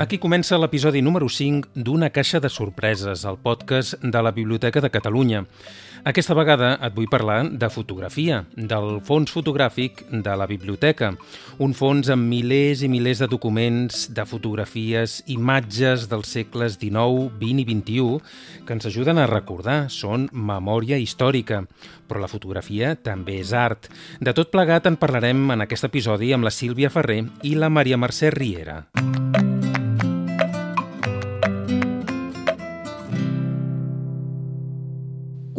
Aquí comença l'episodi número 5 d'Una caixa de sorpreses, el podcast de la Biblioteca de Catalunya. Aquesta vegada et vull parlar de fotografia, del fons fotogràfic de la biblioteca. Un fons amb milers i milers de documents, de fotografies, imatges dels segles XIX, XX i XXI que ens ajuden a recordar, són memòria històrica. Però la fotografia també és art. De tot plegat en parlarem en aquest episodi amb la Sílvia Ferrer i la Maria Mercè Riera. Música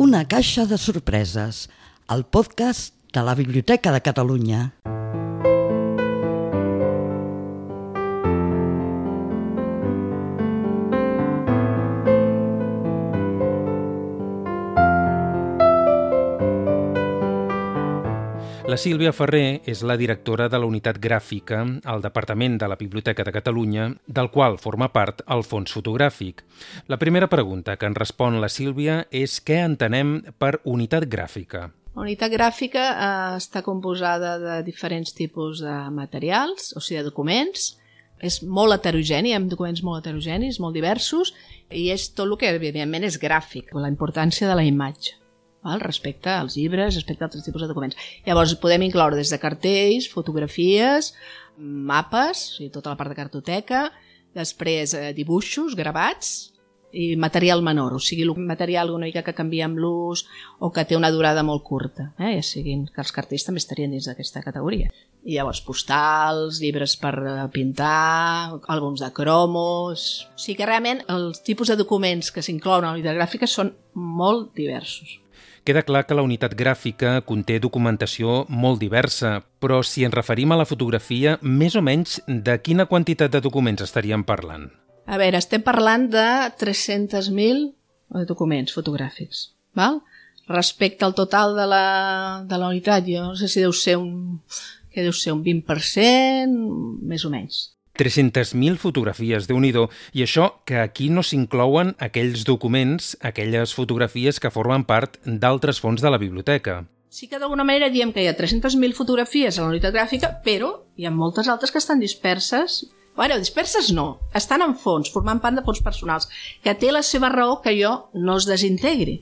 Una caixa de sorpreses, el podcast de la Biblioteca de Catalunya. La Sílvia Ferrer és la directora de la unitat gràfica al Departament de la Biblioteca de Catalunya, del qual forma part el fons fotogràfic. La primera pregunta que en respon la Sílvia és què entenem per unitat gràfica. La unitat gràfica eh, està composada de diferents tipus de materials, o sigui, de documents, és molt heterogeni, ha documents molt heterogenis, molt diversos, i és tot el que, evidentment, és gràfic, la importància de la imatge val? respecte als llibres, respecte a altres tipus de documents. Llavors podem incloure des de cartells, fotografies, mapes, o sigui, tota la part de cartoteca, després eh, dibuixos, gravats, i material menor, o sigui, material una mica que canvia amb l'ús o que té una durada molt curta, eh? ja siguin que els cartells també estarien dins d'aquesta categoria. I llavors postals, llibres per eh, pintar, àlbums de cromos... O sigui que realment els tipus de documents que s'inclouen a la gràfica són molt diversos. Queda clar que la unitat gràfica conté documentació molt diversa, però si ens referim a la fotografia, més o menys de quina quantitat de documents estaríem parlant? A veure, estem parlant de 300.000 documents fotogràfics, val? Respecte al total de la, de la unitat, jo no sé si deu ser un, que deu ser un 20%, més o menys. 300.000 fotografies, de nhi i això que aquí no s'inclouen aquells documents, aquelles fotografies que formen part d'altres fons de la biblioteca. Sí que d'alguna manera diem que hi ha 300.000 fotografies a la unitat gràfica, però hi ha moltes altres que estan disperses Bueno, disperses no, estan en fons, formant part de fons personals, que té la seva raó que jo no es desintegri,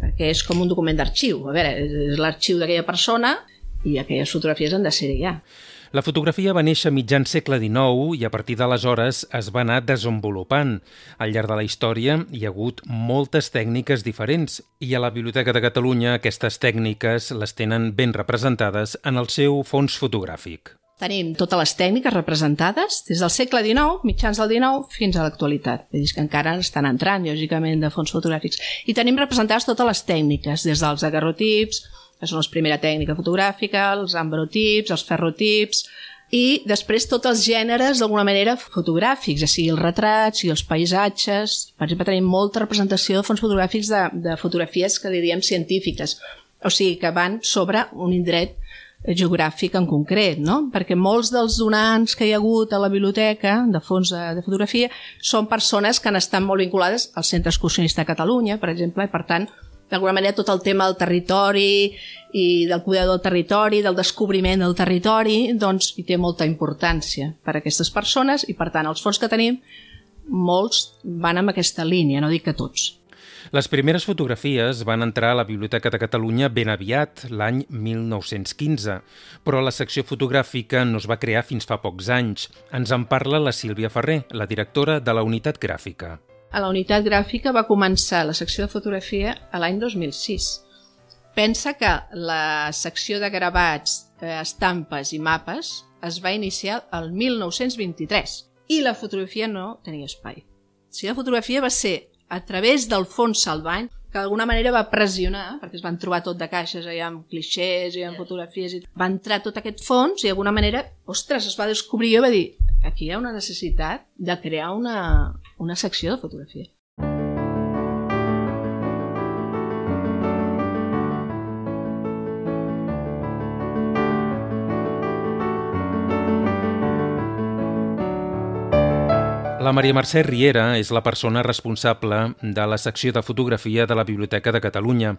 perquè és com un document d'arxiu. A veure, és l'arxiu d'aquella persona i aquelles fotografies han de ser ja. La fotografia va néixer mitjan segle XIX i a partir d'aleshores es va anar desenvolupant. Al llarg de la història hi ha hagut moltes tècniques diferents i a la Biblioteca de Catalunya aquestes tècniques les tenen ben representades en el seu fons fotogràfic. Tenim totes les tècniques representades des del segle XIX, mitjans del XIX, fins a l'actualitat. Vull dir que encara estan entrant, lògicament, de fons fotogràfics. I tenim representades totes les tècniques, des dels agarrotips, són la primera tècnica fotogràfica, els ambrotips, els ferrotips, i després tots els gèneres d'alguna manera fotogràfics, ja sigui els retrats, sigui els paisatges. Per exemple, tenim molta representació de fons fotogràfics de, de fotografies que li diem científiques, o sigui, que van sobre un indret geogràfic en concret, no? perquè molts dels donants que hi ha hagut a la biblioteca de fons de, de fotografia són persones que han estat molt vinculades al Centre Excursionista de Catalunya, per exemple, i per tant d'alguna manera tot el tema del territori i del cuidar del territori, del descobriment del territori, doncs hi té molta importància per a aquestes persones i per tant els fons que tenim molts van amb aquesta línia, no dic que tots. Les primeres fotografies van entrar a la Biblioteca de Catalunya ben aviat, l'any 1915, però la secció fotogràfica no es va crear fins fa pocs anys. Ens en parla la Sílvia Ferrer, la directora de la unitat gràfica. A la unitat gràfica va començar la secció de fotografia a l'any 2006. Pensa que la secció de gravats, eh, estampes i mapes es va iniciar el 1923 i la fotografia no tenia espai. Si la fotografia va ser a través del fons Salvany, que d'alguna manera va pressionar, perquè es van trobar tot de caixes allà amb clixés i amb fotografies, i va entrar tot aquest fons i d'alguna manera, ostres, es va descobrir i va dir, aquí hi ha una necessitat de crear una, una secció de fotografia. La Maria Mercè Riera és la persona responsable de la secció de fotografia de la Biblioteca de Catalunya.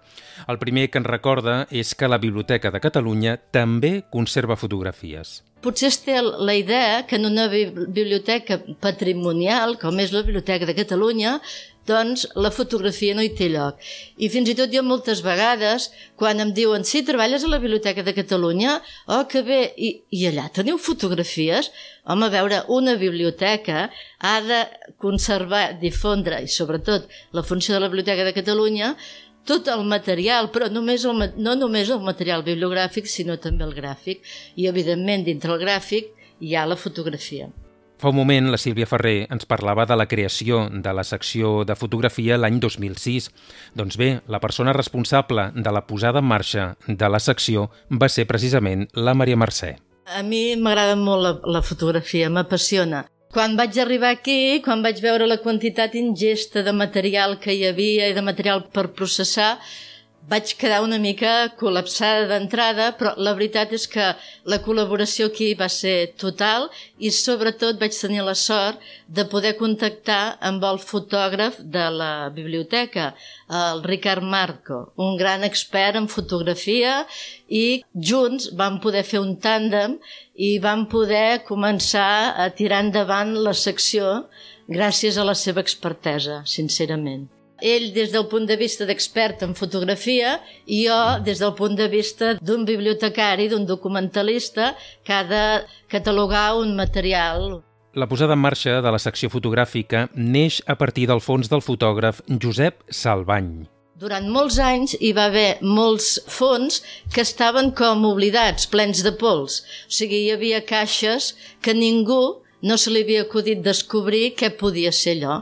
El primer que en recorda és que la Biblioteca de Catalunya també conserva fotografies. Potser es té la idea que en una biblioteca patrimonial, com és la Biblioteca de Catalunya, doncs la fotografia no hi té lloc. I fins i tot jo moltes vegades, quan em diuen sí, treballes a la Biblioteca de Catalunya, oh, que bé, i, i allà teniu fotografies? Home, a veure, una biblioteca ha de conservar, difondre, i sobretot la funció de la Biblioteca de Catalunya, tot el material, però només el, no només el material bibliogràfic, sinó també el gràfic. I, evidentment, dintre el gràfic hi ha la fotografia. Fa un moment, la Sílvia Ferrer ens parlava de la creació de la secció de fotografia l'any 2006. Doncs bé, la persona responsable de la posada en marxa de la secció va ser precisament la Maria Mercè. A mi m'agrada molt la, la fotografia, m'apassiona. Quan vaig arribar aquí, quan vaig veure la quantitat ingesta de material que hi havia i de material per processar, vaig quedar una mica col·lapsada d'entrada, però la veritat és que la col·laboració aquí va ser total i sobretot vaig tenir la sort de poder contactar amb el fotògraf de la biblioteca, el Ricard Marco, un gran expert en fotografia i junts vam poder fer un tàndem i vam poder començar a tirar endavant la secció gràcies a la seva expertesa, sincerament ell des del punt de vista d'expert en fotografia i jo des del punt de vista d'un bibliotecari, d'un documentalista que ha de catalogar un material. La posada en marxa de la secció fotogràfica neix a partir del fons del fotògraf Josep Salvany. Durant molts anys hi va haver molts fons que estaven com oblidats, plens de pols. O sigui, hi havia caixes que ningú no se li havia acudit descobrir què podia ser allò.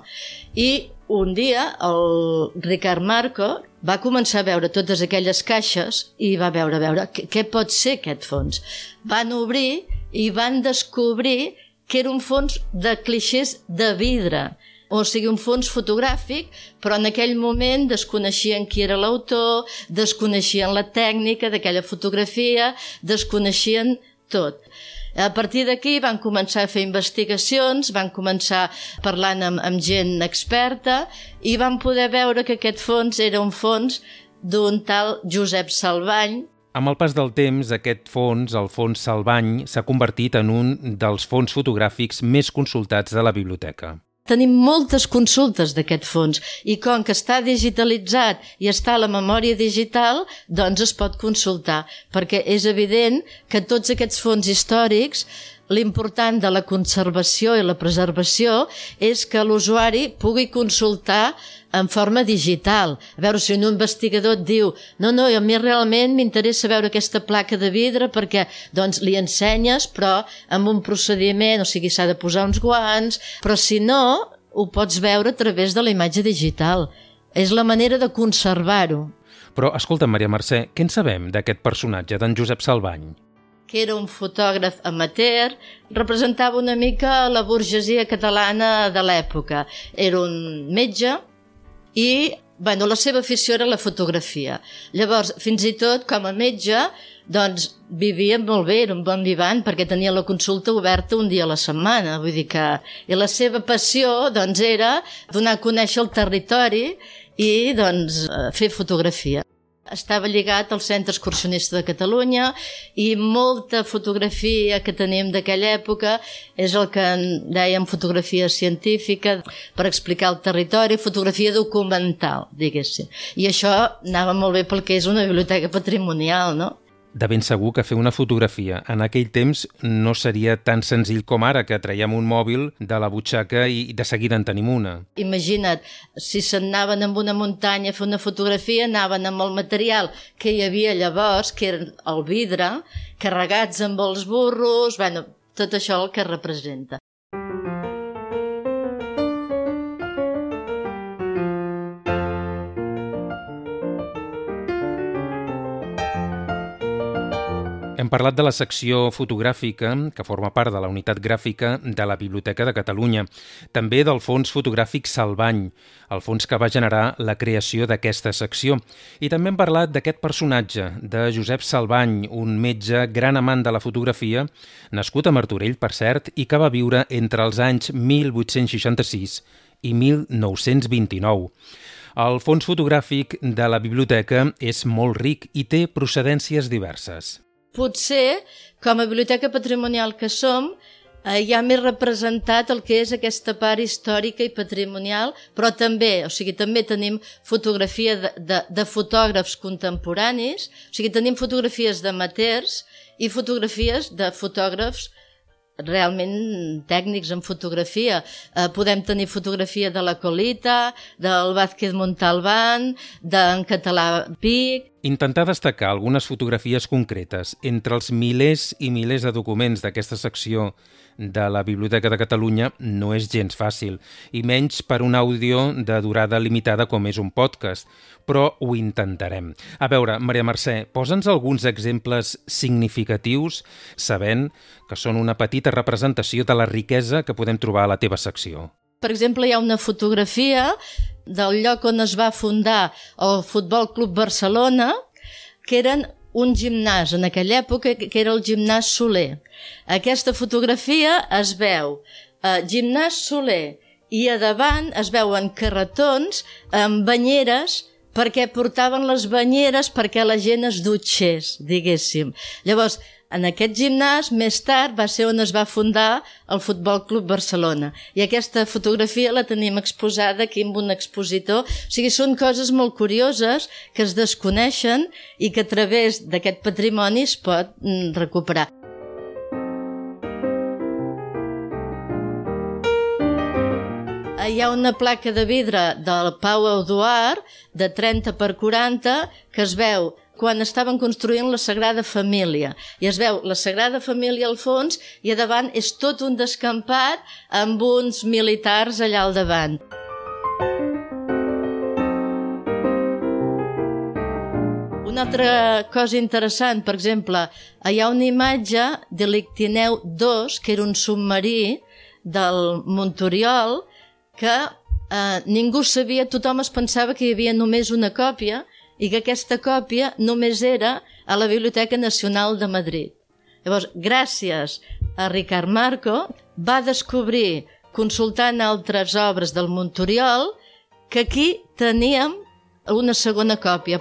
I un dia el Ricard Marco va començar a veure totes aquelles caixes i va veure, a veure, què, què pot ser aquest fons? Van obrir i van descobrir que era un fons de clixés de vidre, o sigui, un fons fotogràfic, però en aquell moment desconeixien qui era l'autor, desconeixien la tècnica d'aquella fotografia, desconeixien tot. A partir d'aquí van començar a fer investigacions, van començar parlant amb, amb gent experta i van poder veure que aquest fons era un fons d'un tal Josep Salvany, amb el pas del temps, aquest fons, el fons Salvany, s'ha convertit en un dels fons fotogràfics més consultats de la biblioteca. Tenim moltes consultes d'aquest fons i com que està digitalitzat i està a la memòria digital, doncs es pot consultar, perquè és evident que tots aquests fons històrics l'important de la conservació i la preservació és que l'usuari pugui consultar en forma digital. A veure, si un investigador et diu no, no, a mi realment m'interessa veure aquesta placa de vidre perquè doncs li ensenyes, però amb un procediment, o sigui, s'ha de posar uns guants, però si no, ho pots veure a través de la imatge digital. És la manera de conservar-ho. Però, escolta, Maria Mercè, què en sabem d'aquest personatge, d'en Josep Salvany? que era un fotògraf amateur, representava una mica la burgesia catalana de l'època. Era un metge i bueno, la seva afició era la fotografia. Llavors, fins i tot, com a metge, doncs vivia molt bé, era un bon vivant, perquè tenia la consulta oberta un dia a la setmana. Vull dir que... I la seva passió, doncs, era donar a conèixer el territori i, doncs, fer fotografia estava lligat al Centre Excursionista de Catalunya i molta fotografia que tenim d'aquella època és el que en dèiem fotografia científica per explicar el territori, fotografia documental, diguéssim. I això anava molt bé pel que és una biblioteca patrimonial, no? De ben segur que fer una fotografia en aquell temps no seria tan senzill com ara, que traiem un mòbil de la butxaca i de seguida en tenim una. Imagina't, si s'anaven amb una muntanya a fer una fotografia, anaven amb el material que hi havia llavors, que era el vidre, carregats amb els burros, bueno, tot això el que representa. Parlat de la secció fotogràfica, que forma part de la unitat gràfica de la Biblioteca de Catalunya, també del fons fotogràfic Salvany, el fons que va generar la creació d'aquesta secció. I també hem parlat d'aquest personatge, de Josep Salvany, un metge gran amant de la fotografia, nascut a Martorell, per cert, i que va viure entre els anys 1866 i 1929. El fons fotogràfic de la biblioteca és molt ric i té procedències diverses. Potser, com a biblioteca patrimonial que som, eh, hi ha més representat el que és aquesta part històrica i patrimonial, però també, o sigui, també tenim fotografia de, de, de fotògrafs contemporanis, o sigui, tenim fotografies d'amateurs i fotografies de fotògrafs realment tècnics en fotografia. Eh, podem tenir fotografia de la Colita, del Vázquez Montalbán, d'en Català Pic... Intentar destacar algunes fotografies concretes entre els milers i milers de documents d'aquesta secció de la Biblioteca de Catalunya no és gens fàcil, i menys per un àudio de durada limitada com és un podcast, però ho intentarem. A veure, Maria Mercè, posa'ns alguns exemples significatius, sabent que són una petita representació de la riquesa que podem trobar a la teva secció. Per exemple, hi ha una fotografia del lloc on es va fundar el Futbol Club Barcelona, que eren un gimnàs en aquella època que era el gimnàs Soler. Aquesta fotografia es veu eh, gimnàs Soler i a davant es veuen carretons amb banyeres perquè portaven les banyeres perquè la gent es dutxés, diguéssim. Llavors, en aquest gimnàs, més tard, va ser on es va fundar el Futbol Club Barcelona. I aquesta fotografia la tenim exposada aquí amb un expositor. O sigui, són coses molt curioses que es desconeixen i que a través d'aquest patrimoni es pot mm, recuperar. hi ha una placa de vidre del Pau Eduard de 30 per 40 que es veu quan estaven construint la Sagrada Família. I es veu la Sagrada Família al fons i a davant és tot un descampat amb uns militars allà al davant. Una altra cosa interessant, per exemple, hi ha una imatge de l'Ictineu II, que era un submarí del Montoriol, que eh, ningú sabia, tothom es pensava que hi havia només una còpia i que aquesta còpia només era a la Biblioteca Nacional de Madrid. Llavors, gràcies a Ricard Marco, va descobrir, consultant altres obres del Montoriol, que aquí teníem una segona còpia.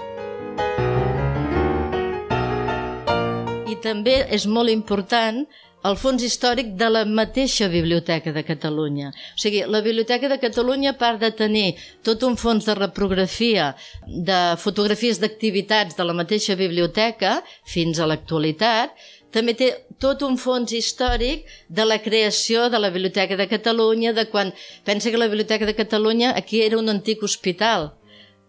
I també és molt important el fons històric de la mateixa Biblioteca de Catalunya. O sigui, la Biblioteca de Catalunya, a part de tenir tot un fons de reprografia de fotografies d'activitats de la mateixa biblioteca fins a l'actualitat, també té tot un fons històric de la creació de la Biblioteca de Catalunya, de quan... Pensa que la Biblioteca de Catalunya aquí era un antic hospital,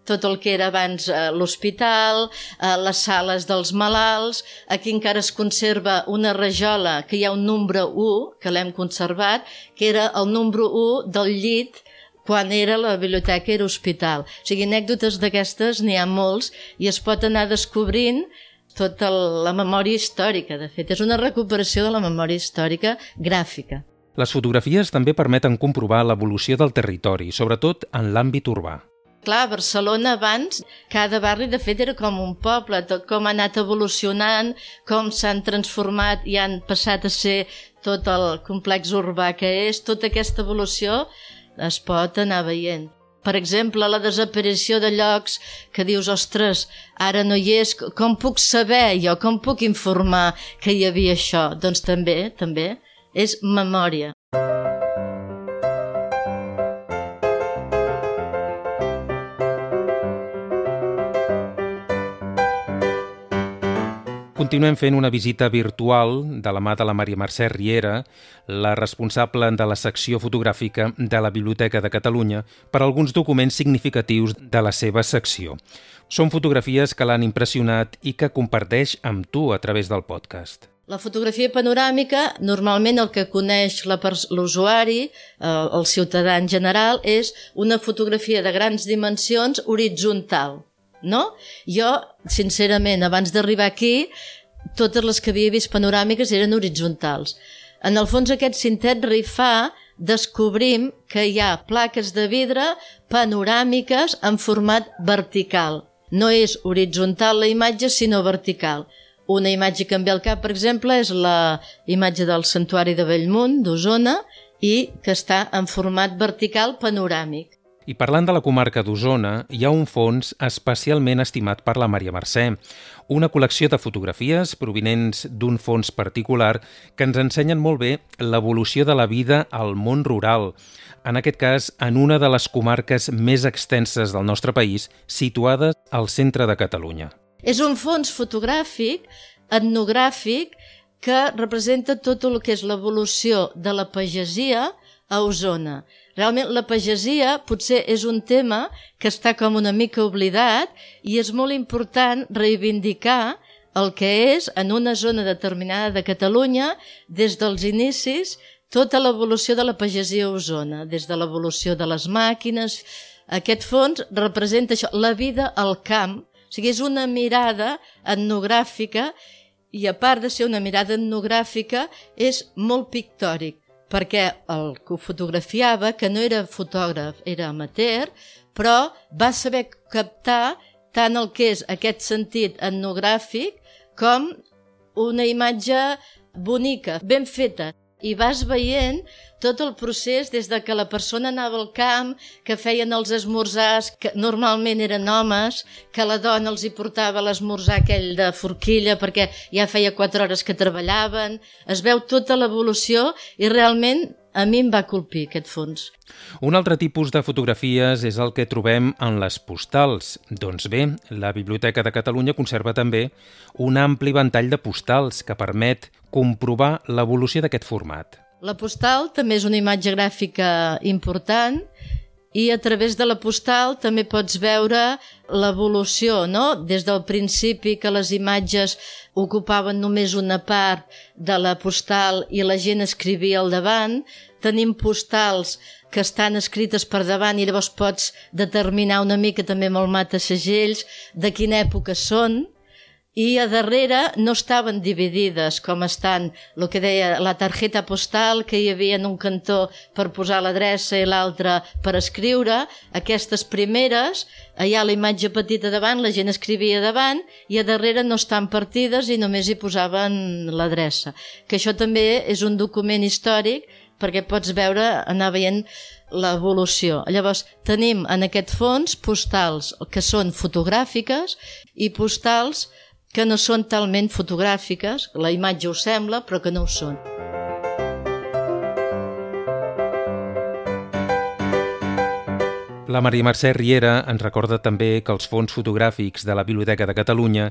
tot el que era abans eh, l'hospital, eh, les sales dels malalts, aquí encara es conserva una rajola que hi ha un nombre 1, que l'hem conservat, que era el número 1 del llit quan era la biblioteca era hospital. O sigui, anècdotes d'aquestes n'hi ha molts i es pot anar descobrint tota la memòria històrica, de fet. És una recuperació de la memòria històrica gràfica. Les fotografies també permeten comprovar l'evolució del territori, sobretot en l'àmbit urbà. Clar, Barcelona abans, cada barri de fet era com un poble, tot com ha anat evolucionant, com s'han transformat i han passat a ser tot el complex urbà que és, tota aquesta evolució es pot anar veient. Per exemple, la desaparició de llocs que dius, ostres, ara no hi és, com puc saber jo, com puc informar que hi havia això? Doncs també, també, és memòria. Continuem fent una visita virtual de la mà de la Maria Mercè Riera, la responsable de la secció fotogràfica de la Biblioteca de Catalunya, per alguns documents significatius de la seva secció. Són fotografies que l'han impressionat i que comparteix amb tu a través del podcast. La fotografia panoràmica, normalment el que coneix l'usuari, eh, el ciutadà en general, és una fotografia de grans dimensions horitzontal. No? Jo, sincerament, abans d'arribar aquí, totes les que havia vist panoràmiques eren horitzontals. En el fons aquest cintet rifà descobrim que hi ha plaques de vidre panoràmiques en format vertical. No és horitzontal la imatge, sinó vertical. Una imatge que em ve al cap, per exemple, és la imatge del Santuari de Bellmunt, d'Osona, i que està en format vertical panoràmic. I parlant de la comarca d'Osona, hi ha un fons especialment estimat per la Maria Mercè, una col·lecció de fotografies provinents d'un fons particular que ens ensenyen molt bé l'evolució de la vida al món rural, en aquest cas en una de les comarques més extenses del nostre país, situada al centre de Catalunya. És un fons fotogràfic, etnogràfic, que representa tot el que és l'evolució de la pagesia a Osona. Realment la pagesia potser és un tema que està com una mica oblidat i és molt important reivindicar el que és en una zona determinada de Catalunya des dels inicis tota l'evolució de la pagesia a Osona, des de l'evolució de les màquines. Aquest fons representa això, la vida al camp, o sigui, és una mirada etnogràfica i a part de ser una mirada etnogràfica és molt pictòric perquè el que ho fotografiava, que no era fotògraf, era amateur, però va saber captar tant el que és aquest sentit etnogràfic com una imatge bonica, ben feta i vas veient tot el procés des de que la persona anava al camp, que feien els esmorzars, que normalment eren homes, que la dona els hi portava l'esmorzar aquell de forquilla perquè ja feia quatre hores que treballaven. Es veu tota l'evolució i realment a mi em va colpir aquest fons. Un altre tipus de fotografies és el que trobem en les postals. Doncs bé, la Biblioteca de Catalunya conserva també un ampli ventall de postals que permet comprovar l'evolució d'aquest format. La postal també és una imatge gràfica important i a través de la postal també pots veure l'evolució, no? Des del principi que les imatges ocupaven només una part de la postal i la gent escrivia al davant, tenim postals que estan escrites per davant i llavors pots determinar una mica també amb el mata segells de quina època són, i a darrere no estaven dividides com estan el que deia la targeta postal que hi havia en un cantó per posar l'adreça i l'altre per escriure aquestes primeres hi ha la imatge petita davant la gent escrivia davant i a darrere no estan partides i només hi posaven l'adreça que això també és un document històric perquè pots veure, anar veient l'evolució. Llavors, tenim en aquest fons postals que són fotogràfiques i postals que no són talment fotogràfiques, la imatge ho sembla, però que no ho són. La Maria Mercè Riera ens recorda també que els fons fotogràfics de la Biblioteca de Catalunya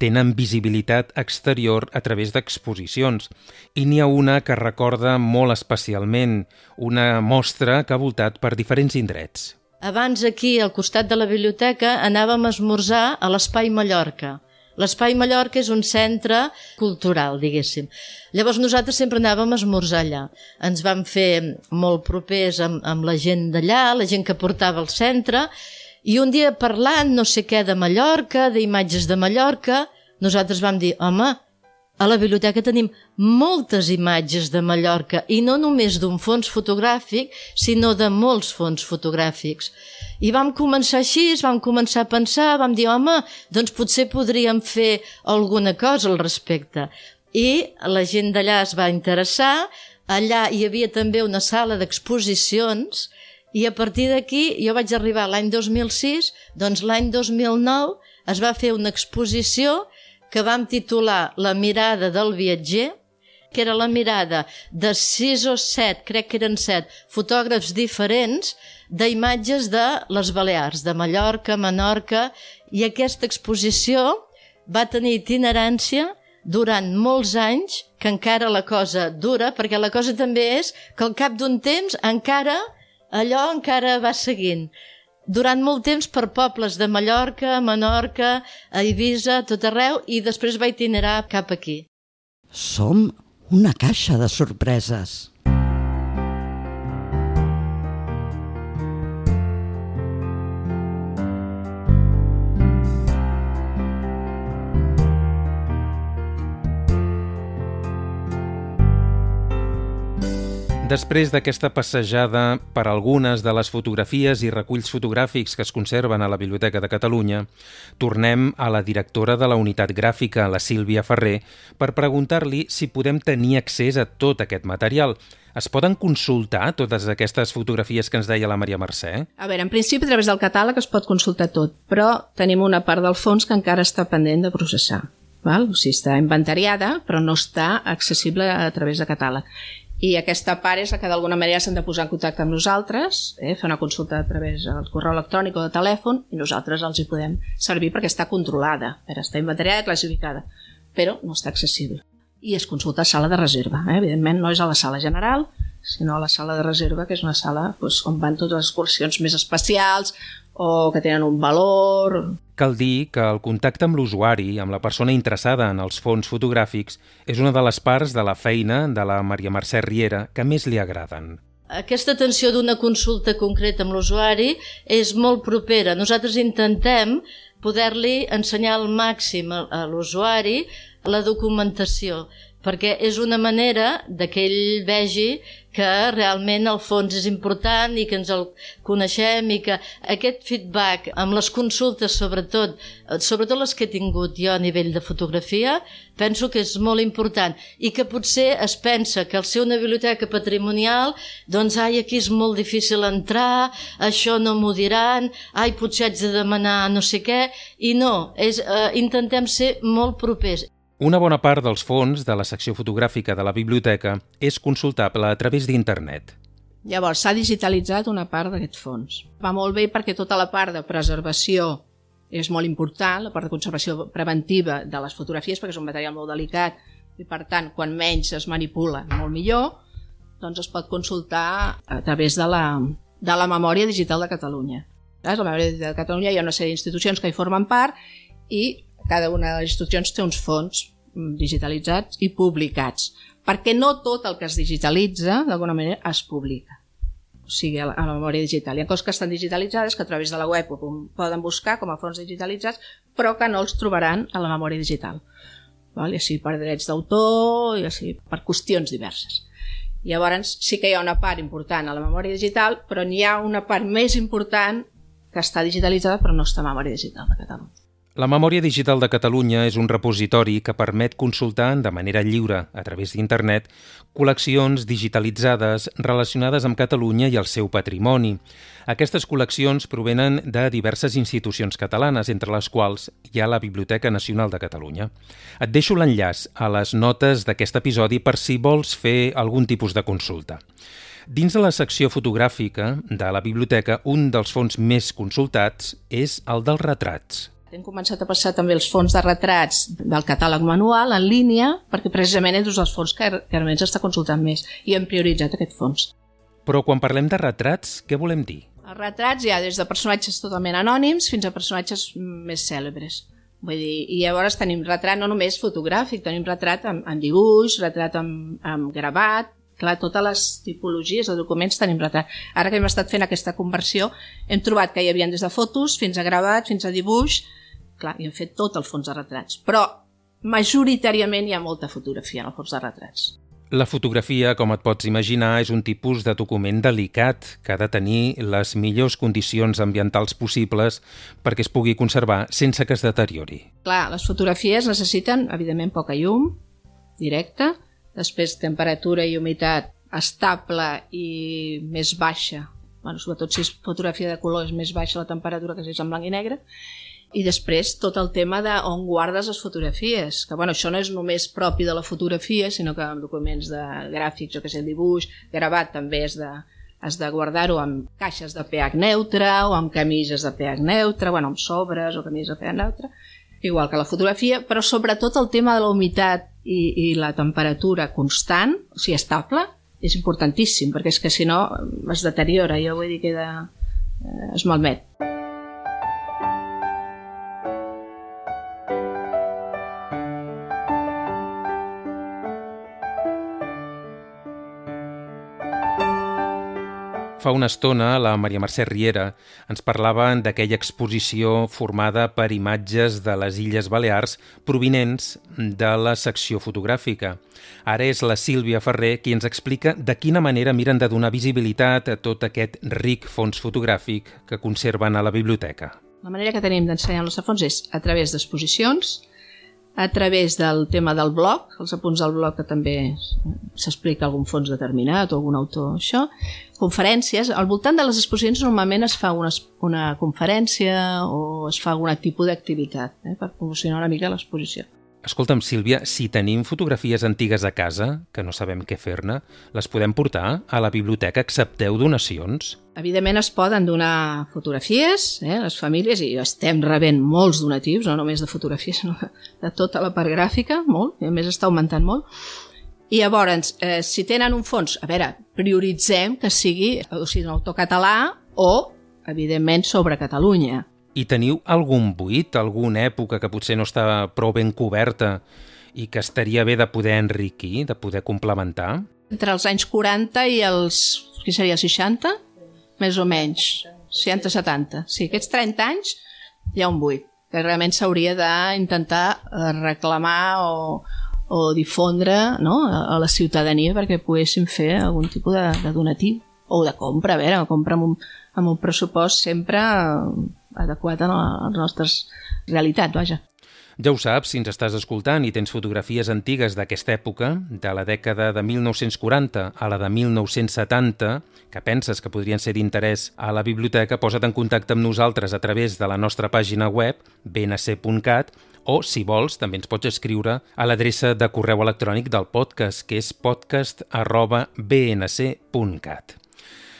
tenen visibilitat exterior a través d'exposicions i n'hi ha una que recorda molt especialment, una mostra que ha voltat per diferents indrets. Abans aquí, al costat de la biblioteca, anàvem a esmorzar a l'Espai Mallorca, L'Espai Mallorca és un centre cultural, diguéssim. Llavors nosaltres sempre anàvem a esmorzar allà. Ens vam fer molt propers amb, amb la gent d'allà, la gent que portava al centre, i un dia parlant no sé què de Mallorca, d'imatges de Mallorca, nosaltres vam dir, home, a la biblioteca tenim moltes imatges de Mallorca i no només d'un fons fotogràfic, sinó de molts fons fotogràfics. I vam començar així, vam començar a pensar, vam dir, home, doncs potser podríem fer alguna cosa al respecte. I la gent d'allà es va interessar, allà hi havia també una sala d'exposicions i a partir d'aquí jo vaig arribar l'any 2006, doncs l'any 2009 es va fer una exposició que vam titular La mirada del viatger, que era la mirada de sis o set, crec que eren set, fotògrafs diferents d'imatges de les Balears, de Mallorca, Menorca, i aquesta exposició va tenir itinerància durant molts anys, que encara la cosa dura, perquè la cosa també és que al cap d'un temps encara allò encara va seguint. Durant molt temps per pobles de Mallorca, Menorca, a Eivissa, tot arreu, i després va itinerar cap aquí. Som una caixa de sorpreses. Després d'aquesta passejada per algunes de les fotografies i reculls fotogràfics que es conserven a la Biblioteca de Catalunya, tornem a la directora de la unitat gràfica, la Sílvia Ferrer, per preguntar-li si podem tenir accés a tot aquest material. Es poden consultar totes aquestes fotografies que ens deia la Maria Mercè? A veure, en principi, a través del catàleg es pot consultar tot, però tenim una part del fons que encara està pendent de processar. Val? O sigui, està inventariada, però no està accessible a través de catàleg. I aquesta part és la que d'alguna manera s'han de posar en contacte amb nosaltres, eh, fer una consulta a través del correu electrònic o de telèfon, i nosaltres els hi podem servir perquè està controlada, per està inventariada i classificada, però no està accessible i es consulta a sala de reserva. Eh? Evidentment no és a la sala general, sinó a la sala de reserva, que és una sala doncs, on van totes les excursions més especials o que tenen un valor... Cal dir que el contacte amb l'usuari, amb la persona interessada en els fons fotogràfics, és una de les parts de la feina de la Maria Mercè Riera que més li agraden. Aquesta atenció d'una consulta concreta amb l'usuari és molt propera. Nosaltres intentem poder-li ensenyar al màxim a l'usuari la documentació, perquè és una manera de que ell vegi que realment el fons és important i que ens el coneixem i que aquest feedback amb les consultes sobretot, sobretot les que he tingut jo a nivell de fotografia, penso que és molt important i que potser es pensa que al ser una biblioteca patrimonial doncs ai, aquí és molt difícil entrar, això no m'ho diran, ai, potser haig de demanar no sé què, i no, és, eh, intentem ser molt propers. Una bona part dels fons de la secció fotogràfica de la biblioteca és consultable a través d'internet. Llavors, s'ha digitalitzat una part d'aquest fons. Va molt bé perquè tota la part de preservació és molt important, la part de conservació preventiva de les fotografies, perquè és un material molt delicat i, per tant, quan menys es manipula, molt millor, doncs es pot consultar a través de la, de la memòria digital de Catalunya. La memòria digital de Catalunya hi ha una sèrie d'institucions que hi formen part i cada una de les institucions té uns fons mm, digitalitzats i publicats, perquè no tot el que es digitalitza, d'alguna manera, es publica o sigui, a la, memòria digital. Hi ha coses que estan digitalitzades que a través de la web ho poden buscar com a fons digitalitzats, però que no els trobaran a la memòria digital. Val? I així per drets d'autor, i així per qüestions diverses. Llavors sí que hi ha una part important a la memòria digital, però n'hi ha una part més important que està digitalitzada però no està a memòria digital de Catalunya. La Memòria Digital de Catalunya és un repositori que permet consultar de manera lliure, a través d'internet, col·leccions digitalitzades relacionades amb Catalunya i el seu patrimoni. Aquestes col·leccions provenen de diverses institucions catalanes, entre les quals hi ha la Biblioteca Nacional de Catalunya. Et deixo l'enllaç a les notes d'aquest episodi per si vols fer algun tipus de consulta. Dins de la secció fotogràfica de la biblioteca, un dels fons més consultats és el dels retrats. Hem començat a passar també els fons de retrats del catàleg manual en línia, perquè precisament és un dels fons que, que realment s'està consultant més i hem prioritzat aquest fons. Però quan parlem de retrats, què volem dir? Els retrats hi ha des de personatges totalment anònims fins a personatges més cèlebres. Vull dir, i llavors tenim retrat no només fotogràfic, tenim retrat amb, amb dibuix, retrat amb, amb gravat, clar, totes les tipologies de documents tenim retrat. Ara que hem estat fent aquesta conversió, hem trobat que hi havia des de fotos fins a gravat, fins a dibuix, clar, i hem fet tot el fons de retrats. Però majoritàriament hi ha molta fotografia en el fons de retrats. La fotografia, com et pots imaginar, és un tipus de document delicat que ha de tenir les millors condicions ambientals possibles perquè es pugui conservar sense que es deteriori. Clar, les fotografies necessiten, evidentment, poca llum directa, després temperatura i humitat estable i més baixa, bueno, sobretot si és fotografia de color és més baixa la temperatura que si és en blanc i negre, i després tot el tema de on guardes les fotografies, que bueno, això no és només propi de la fotografia, sinó que en documents de gràfics, o que sé, dibuix, gravat també és de, has de guardar-ho amb caixes de pH neutre o amb camises de pH neutre, bueno, amb sobres o camises de pH neutre, igual que la fotografia, però sobretot el tema de la humitat i, i la temperatura constant, o sigui, estable, és importantíssim, perquè és que si no es deteriora, jo vull dir que de, eh, es malmet. Fa una estona la Maria Mercè Riera ens parlava d'aquella exposició formada per imatges de les Illes Balears provinents de la secció fotogràfica. Ara és la Sílvia Ferrer qui ens explica de quina manera miren de donar visibilitat a tot aquest ric fons fotogràfic que conserven a la biblioteca. La manera que tenim d'ensenyar els fons és a través d'exposicions, a través del tema del blog, els apunts del blog que també s'explica algun fons determinat o algun autor, això, conferències. Al voltant de les exposicions normalment es fa una, una conferència o es fa algun tipus d'activitat eh, per promocionar una mica l'exposició. Escolta'm, Sílvia, si tenim fotografies antigues a casa, que no sabem què fer-ne, les podem portar a la biblioteca? Accepteu donacions? Evidentment es poden donar fotografies, eh, les famílies, i estem rebent molts donatius, no només de fotografies, sinó de tota la part gràfica, molt, i a més està augmentant molt. I llavors, eh, si tenen un fons, a veure, prioritzem que sigui o sigui, un autor català o, evidentment, sobre Catalunya i teniu algun buit, alguna època que potser no està prou ben coberta i que estaria bé de poder enriquir, de poder complementar? Entre els anys 40 i els, què seria, 60? Més o menys, 60-70. Sí, aquests 30 anys hi ha un buit, que realment s'hauria d'intentar reclamar o, o difondre no? a la ciutadania perquè poguessin fer algun tipus de, de donatiu o de compra, a veure, compra amb un, amb un pressupost sempre adequat a les nostres realitats, vaja. Ja ho saps, si ens estàs escoltant i tens fotografies antigues d'aquesta època, de la dècada de 1940 a la de 1970, que penses que podrien ser d'interès a la biblioteca, posa't en contacte amb nosaltres a través de la nostra pàgina web, bnc.cat, o, si vols, també ens pots escriure a l'adreça de correu electrònic del podcast, que és podcast arroba bnc.cat.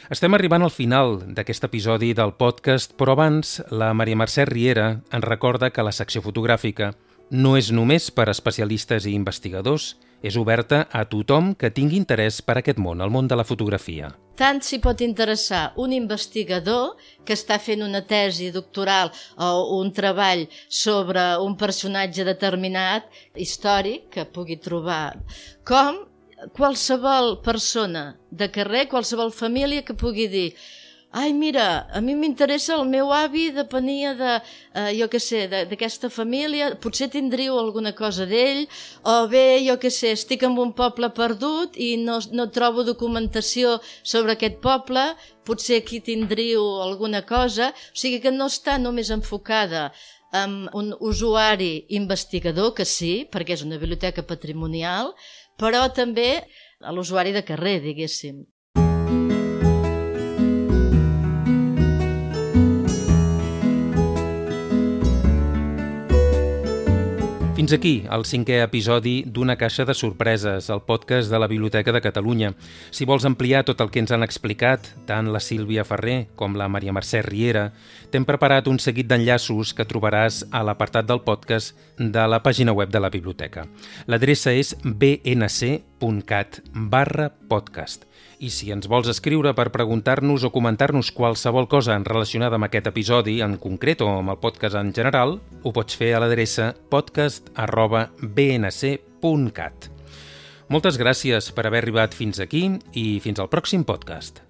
Estem arribant al final d'aquest episodi del podcast, però abans la Maria Mercè Riera ens recorda que la secció fotogràfica no és només per a especialistes i investigadors, és oberta a tothom que tingui interès per aquest món, el món de la fotografia. Tant s'hi pot interessar un investigador que està fent una tesi doctoral o un treball sobre un personatge determinat històric que pugui trobar, com qualsevol persona de carrer, qualsevol família que pugui dir ai, mira, a mi m'interessa el meu avi depenia de, eh, jo què sé, d'aquesta família, potser tindríeu alguna cosa d'ell, o bé, jo què sé, estic en un poble perdut i no, no trobo documentació sobre aquest poble, potser aquí tindríeu alguna cosa, o sigui que no està només enfocada amb un usuari investigador, que sí, perquè és una biblioteca patrimonial, però també a l'usuari de carrer, diguéssim. Fins aquí el cinquè episodi d'Una caixa de sorpreses, el podcast de la Biblioteca de Catalunya. Si vols ampliar tot el que ens han explicat, tant la Sílvia Ferrer com la Maria Mercè Riera, t'hem preparat un seguit d'enllaços que trobaràs a l'apartat del podcast de la pàgina web de la biblioteca. L'adreça és bnc.cat podcast. I si ens vols escriure per preguntar-nos o comentar-nos qualsevol cosa relacionada amb aquest episodi en concret o amb el podcast en general, ho pots fer a l'adreça podcast arroba bnc.cat. Moltes gràcies per haver arribat fins aquí i fins al pròxim podcast.